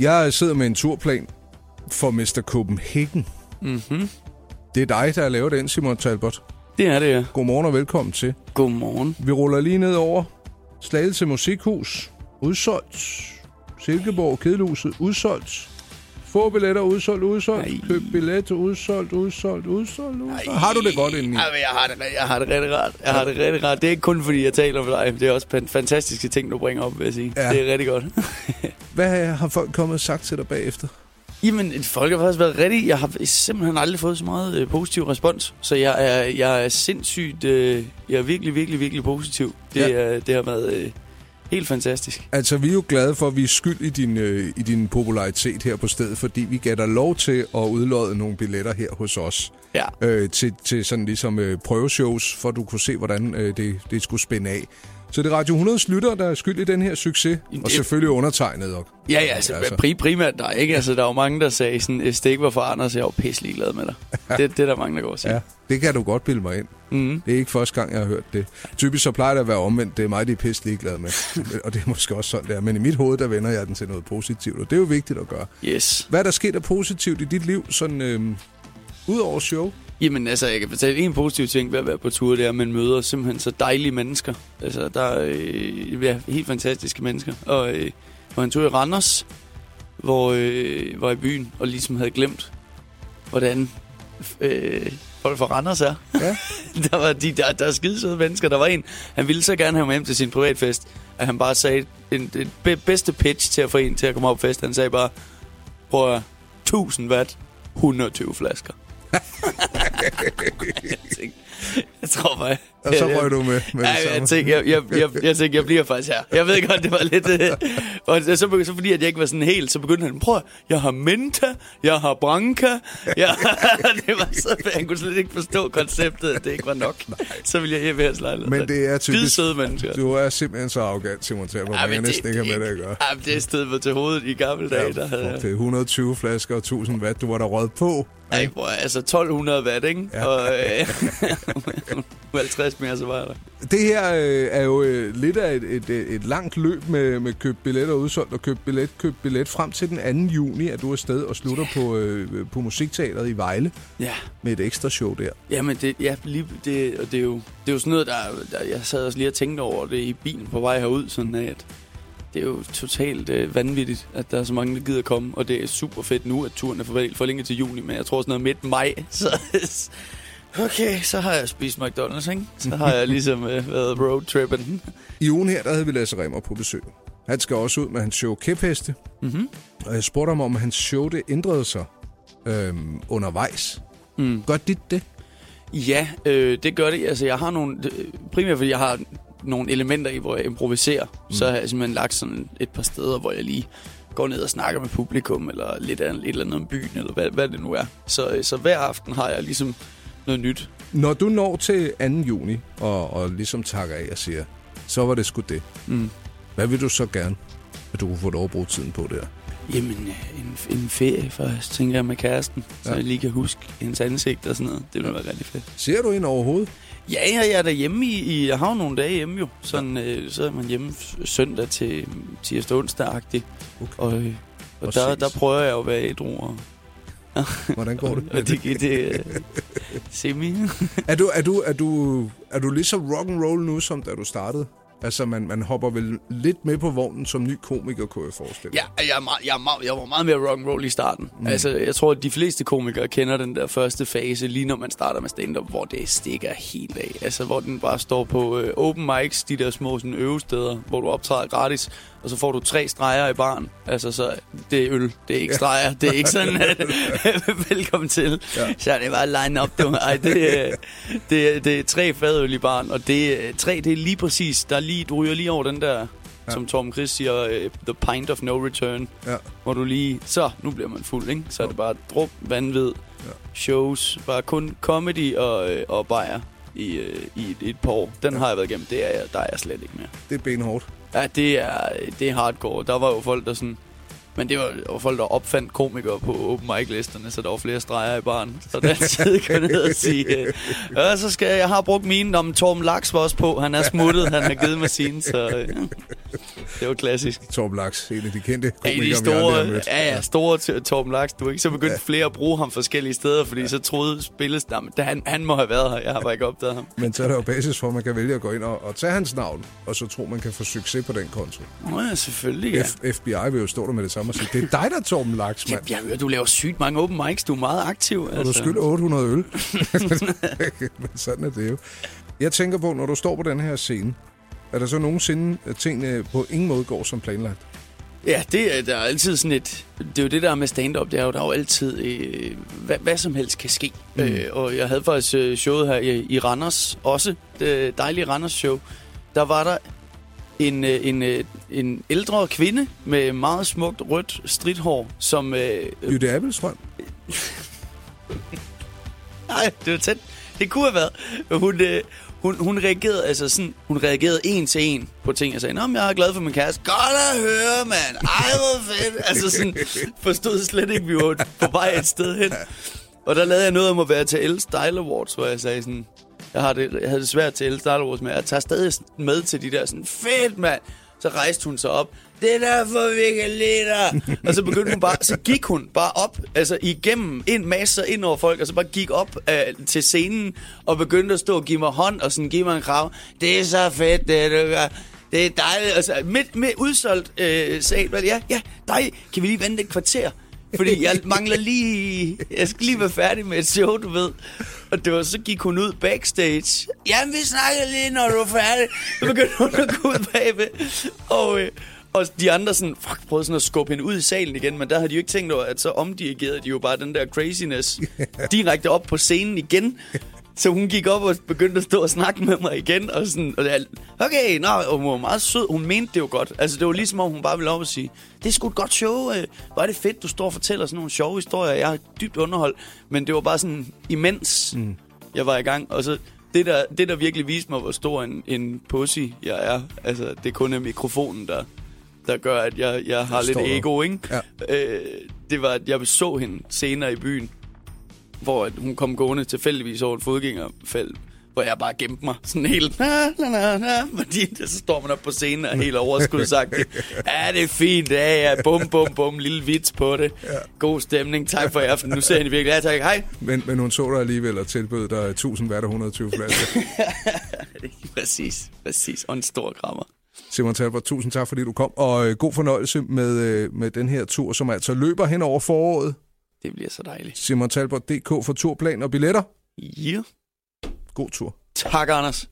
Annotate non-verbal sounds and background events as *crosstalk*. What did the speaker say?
Jeg sidder med en turplan for Mr. Copenhagen. Mhm. Det er dig, der har lavet den, Simon Talbot. Det er det, ja. Godmorgen og velkommen til. Godmorgen. Vi ruller lige ned over Slagelse Musikhus. Udsolgt. Silkeborg Kedelhuset. Udsolgt. Få billetter udsolgt, udsolgt. Ej. Køb billet, udsolgt, udsolgt, udsolgt, udsolgt. Har du det godt indeni? Ja, jeg har det, jeg har det rigtig rart. Jeg har det rigtig rart. Det er ikke kun fordi, jeg taler med dig. Det er også fan- fantastiske ting, du bringer op, vil jeg sige. Ja. Det er rigtig godt. *laughs* Hvad har folk kommet og sagt til dig bagefter? Jamen, folk har faktisk været rigtig... Jeg har simpelthen aldrig fået så meget øh, positiv respons. Så jeg er, jeg er sindssygt... Øh, jeg er virkelig, virkelig, virkelig positiv. Det, Ja. øh, det har været øh, helt fantastisk. Altså, vi er jo glade for, at vi er skyld i din, øh, i din popularitet her på stedet, fordi vi gav dig lov til at udlåde nogle billetter her hos os. Ja. øh, til, til sådan ligesom øh, prøveshows, for at du kunne se, hvordan øh, det, det skulle spænde af. Så det er Radio 100's lytter, der er skyld i den her succes, Jamen, og det- selvfølgelig undertegnet. Og, Ja, ja, altså, Altså. Pri, primært dig, ikke? Altså, der er jo mange, der sagde sådan, hvis det ikke var for Anders, jeg var pisselig glad med dig. *laughs* Det, det er der mange, der går og siger. ja, det kan du godt bilde mig ind. Mm. Det er ikke første gang, jeg har hørt det. Typisk så plejer det at være omvendt. Det er mig, de er pisse ligeglade med. *laughs* og det er måske også sådan, det er. Men i mit hoved, der vender jeg den til noget positivt, og det er jo vigtigt at gøre. Yes. Hvad er der sket af positivt i dit liv, sådan øh, ud over show? Jamen altså, jeg kan fortælle en positiv ting ved at være på tur, det er, at man møder simpelthen så dejlige mennesker. Altså, der er øh, ja, helt fantastiske mennesker. Og øh, var en tur i Randers, hvor øh, var i byen, og ligesom havde glemt, hvordan øh, folk fra Randers er. Ja. *laughs* der var de, der, der er skide søde mennesker. Der var en, han ville så gerne have mig hjem til sin privatfest, at han bare sagde, den, den be- bedste pitch til at få en til at komme op på fest, han sagde bare, prøv at høre, 1000 watt, 120 flasker. *laughs* jeg, tænkte, jeg tror bare... Og så jeg- røg du med, med Ja, det jeg, jeg, tænkte, jeg, jeg, jeg, jeg tænkte, jeg bliver faktisk her. Jeg ved godt, det var lidt... Øh, og så, så, så fordi, at jeg ikke var sådan helt, så begyndte han, prøv jeg har menta, jeg har branca. Jeg, *laughs* det var så, han kunne slet ikke forstå konceptet, at det ikke var nok. Så ville jeg hjem hans lejlighed. Men det er typisk... søde mennesker. Du er simpelthen så arrogant, Simon Talbot. Ja, Ja, men jeg næsten ikke have med det at gøre. Ja, det er stedet til hovedet i gamle dage. der havde Ja, jeg. det er 120 flasker og 1000 watt. Du var der rød på. Ej, bror, altså 1200 watt, ikke? Ja. Og øh, *laughs* 50 mere, så var der. Det her øh, er jo øh, lidt af et, et, et, et langt løb med, med køb billetter udsolgt og køb billet, køb billet frem til den 2. juni, at du er afsted og slutter på, øh, på Musikteateret i Vejle Ja. med et ekstra show der. Jamen, det, ja, lige, det, og det, er jo, det er jo sådan noget, der, der... Jeg sad også lige og tænkte over det i bilen på vej herud, sådan at det er jo totalt øh, vanvittigt, at der er så mange, der gider komme. Og det er super fedt nu, at turen er forventet forlænget til juni, men jeg tror sådan noget midt maj. *laughs* Så, okay, så har jeg spist McDonald's, ikke? Så har jeg ligesom øh, været roadtrippen. I ugen her, der havde vi Lasse Remmer på besøg. Han skal også ud med hans show Kæpheste. Mm-hmm. Og jeg spurgte ham, om hans show det ændrede sig øhm, undervejs. Mm. Gør dit det? Ja, øh, det gør det. Altså, jeg har nogle... Primært fordi jeg har nogle elementer i, hvor jeg improviserer. Mm. Så har jeg simpelthen lagt sådan et par steder, hvor jeg lige går ned og snakker med publikum, eller lidt af et eller andet om byen, eller hvad, hvad det nu er. Så, øh, så hver aften har jeg ligesom noget nyt. Når du når til 2. juni og, og ligesom takker af og siger, så var det sgu det. Mm. Hvad vil du så gerne, at du kunne få lov at bruge tiden på der? Jamen, øh, en, en ferie først, tænker jeg med kæresten, så Ja. jeg lige kan huske hendes ansigt og sådan noget. Det ville være rigtig fedt. Ser du ind overhovedet? Ja, ja, jeg er derhjemme i, i... Jeg har jo nogle dage hjemme jo. Sådan, øh, så er man hjemme søndag til tirsdag onsdag-agtigt. Okay. Og, øh, og Og der, ses. der prøver jeg jo at være ædru. Og, *laughs* Hvordan går det? *laughs* og det, det, det øh, semi. *laughs* Er du, er du, er du, er du lige så rock and roll nu, som da du startede? Altså, man, man hopper vel lidt med på vognen som ny komiker, kunne jeg forestille mig. Ja, jeg, er meget, jeg, er meget, jeg var meget mere rock and roll i starten. Mm. Altså, jeg tror, at de fleste komikere kender den der første fase, lige når man starter med stand-up, hvor det stikker helt af. Altså, hvor den bare står på øh, open mics, de der små sådan, øvesteder, hvor du optræder gratis, og så får du tre streger i baren. Altså, så det er øl, det er ikke streger. Det er ikke sådan, at *laughs* velkommen til. Ja. Så det bare line up, du. Ej, det, er- det, er- det er tre fadøl i baren, og det, er- tre, det er lige præcis, der er lige, du ryger lige over den der, ja. som Tom Chris siger, øh, the pint of no return, Ja. hvor du lige, så, nu bliver man fuld, ikke? Så er det bare drup, vanvid, Ja. shows, bare kun comedy og, øh, og bajer i, øh, i et, et par år. Den har jeg været igennem, det er jeg, der er jeg slet ikke mere. Det er benhårdt. Ja, det er, det er hardcore. Der var jo folk, der sådan... Men det var, var folk, der opfandt komikere på open mic-listerne, så der var flere streger i baren. Så den tid kunne ned og sige, øh, ja, så skal jeg, jeg har brugt mine, om Torben Laks var også på. Han er smuttet, han har givet mig sin, så... Øh. Det var klassisk. Torben Laks, en af de kendte Ja, komikere, de store, vi ja, ja, store Torben Laks. Du er ikke så begyndt ja. flere at bruge ham forskellige steder, fordi ja. så troede spilles, jamen, han, han må have været her. Jeg har bare ikke opdaget ham. Men så er der jo basis for, at man kan vælge at gå ind og, og tage hans navn, og så tro, man kan få succes på den konto. Nå ja, selvfølgelig, ja. F- FBI vil jo stå der med det samme og sige, det er dig, der er Torben Laks, Ja, mand. jeg hører, du laver sygt mange open mics. Du er meget aktiv. altså. Og du skylder 800 øl. *laughs* *laughs* Men sådan er det jo. Jeg tænker på, når du står på den her scene, er der så nogensinde, at tingene på ingen måde går som planlagt? Ja, det er, der er altid sådan et... Det er jo det der med stand-up, det er jo, der er jo altid... Øh, hvad, hvad som helst kan ske. Mm. Øh, og jeg havde faktisk øh, showet her i, i Randers også. Det dejlige Randers show. Der var der en, øh, en, øh, en ældre kvinde med meget smukt rødt stridthår, som... Øh, øh, Jytte Appelstrøm? *laughs* nej, det var tæt. Det kunne have været. Hun, øh, hun, hun reagerede altså sådan, hun reagerede en til en på ting. Jeg sagde, Nå, men jeg er glad for min kæreste. Godt at høre, mand. Ej, hvor fedt. Altså sådan, forstod slet ikke, vi var på vej et sted hen. Og der lavede jeg noget om at være til Elle Style Awards, hvor jeg sagde sådan, jeg, har det, jeg havde det svært til Elle Style Awards, men jeg tager stadig med til de der sådan, fedt, mand. Så rejste hun sig op. Det er derfor, vi kan lide dig. og så begyndte hun bare, så gik hun bare op, altså igennem en masse ind over folk, og så bare gik op uh, til scenen, og begyndte at stå og give mig hånd, og sådan give mig en krav. Det er så fedt, det du gør. Det er dejligt. Altså, midt, midt udsolgt øh, sal. Vel, Ja, ja, dig. Kan vi lige vente et kvarter? Fordi jeg mangler lige... Jeg skal lige være færdig med et show, du ved. Og det var, så gik hun ud backstage. Jamen, vi snakker lige, når du er færdig. Så begyndte hun at gå ud bagved. Og, øh, og de andre sådan, fuck, prøvede sådan at skubbe hende ud i salen igen, men der havde de jo ikke tænkt over, at så omdirigerede de jo bare den der craziness *laughs* direkte op på scenen igen. Så hun gik op og begyndte at stå og snakke med mig igen, og sådan, og det er, okay, nå, og hun var meget sød, hun mente det jo godt. Altså, det var ligesom om hun bare ville op og sige, det er sgu et godt show, øh, hvor er det fedt, du står og fortæller sådan nogle sjove historier, jeg er dybt underholdt, men det var bare sådan imens, mm. jeg var i gang, og så det der, det der virkelig viste mig, hvor stor en, en pussy jeg er, altså, det kun er mikrofonen, der, der gør, at jeg, jeg har lidt ego, ikke? Ja. Øh, det var, at jeg så hende senere i byen, hvor hun kom gående tilfældigvis over et fodgængerfelt, hvor jeg bare gemte mig sådan helt, na, na, na, na, fordi så står man op på scenen og helt overskudsagt. Ja, det er fint, ja, ja, bum, bum, bum, lille vits på det. Ja. God stemning, tak for i aften. Nu ser jeg virkelig, ja, tak, hej. Men, men hun så dig alligevel og tilbød dig 1000 hver 120 flasker. *laughs* præcis, præcis, og en stor krammer. Simon Talbot, tusind tak, fordi du kom, og øh, god fornøjelse med, øh, med den her tur, som altså løber hen over foråret. Det bliver så dejligt. Simon Talbot.dk for turplan og billetter. Ja. God tur. Tak, Anders.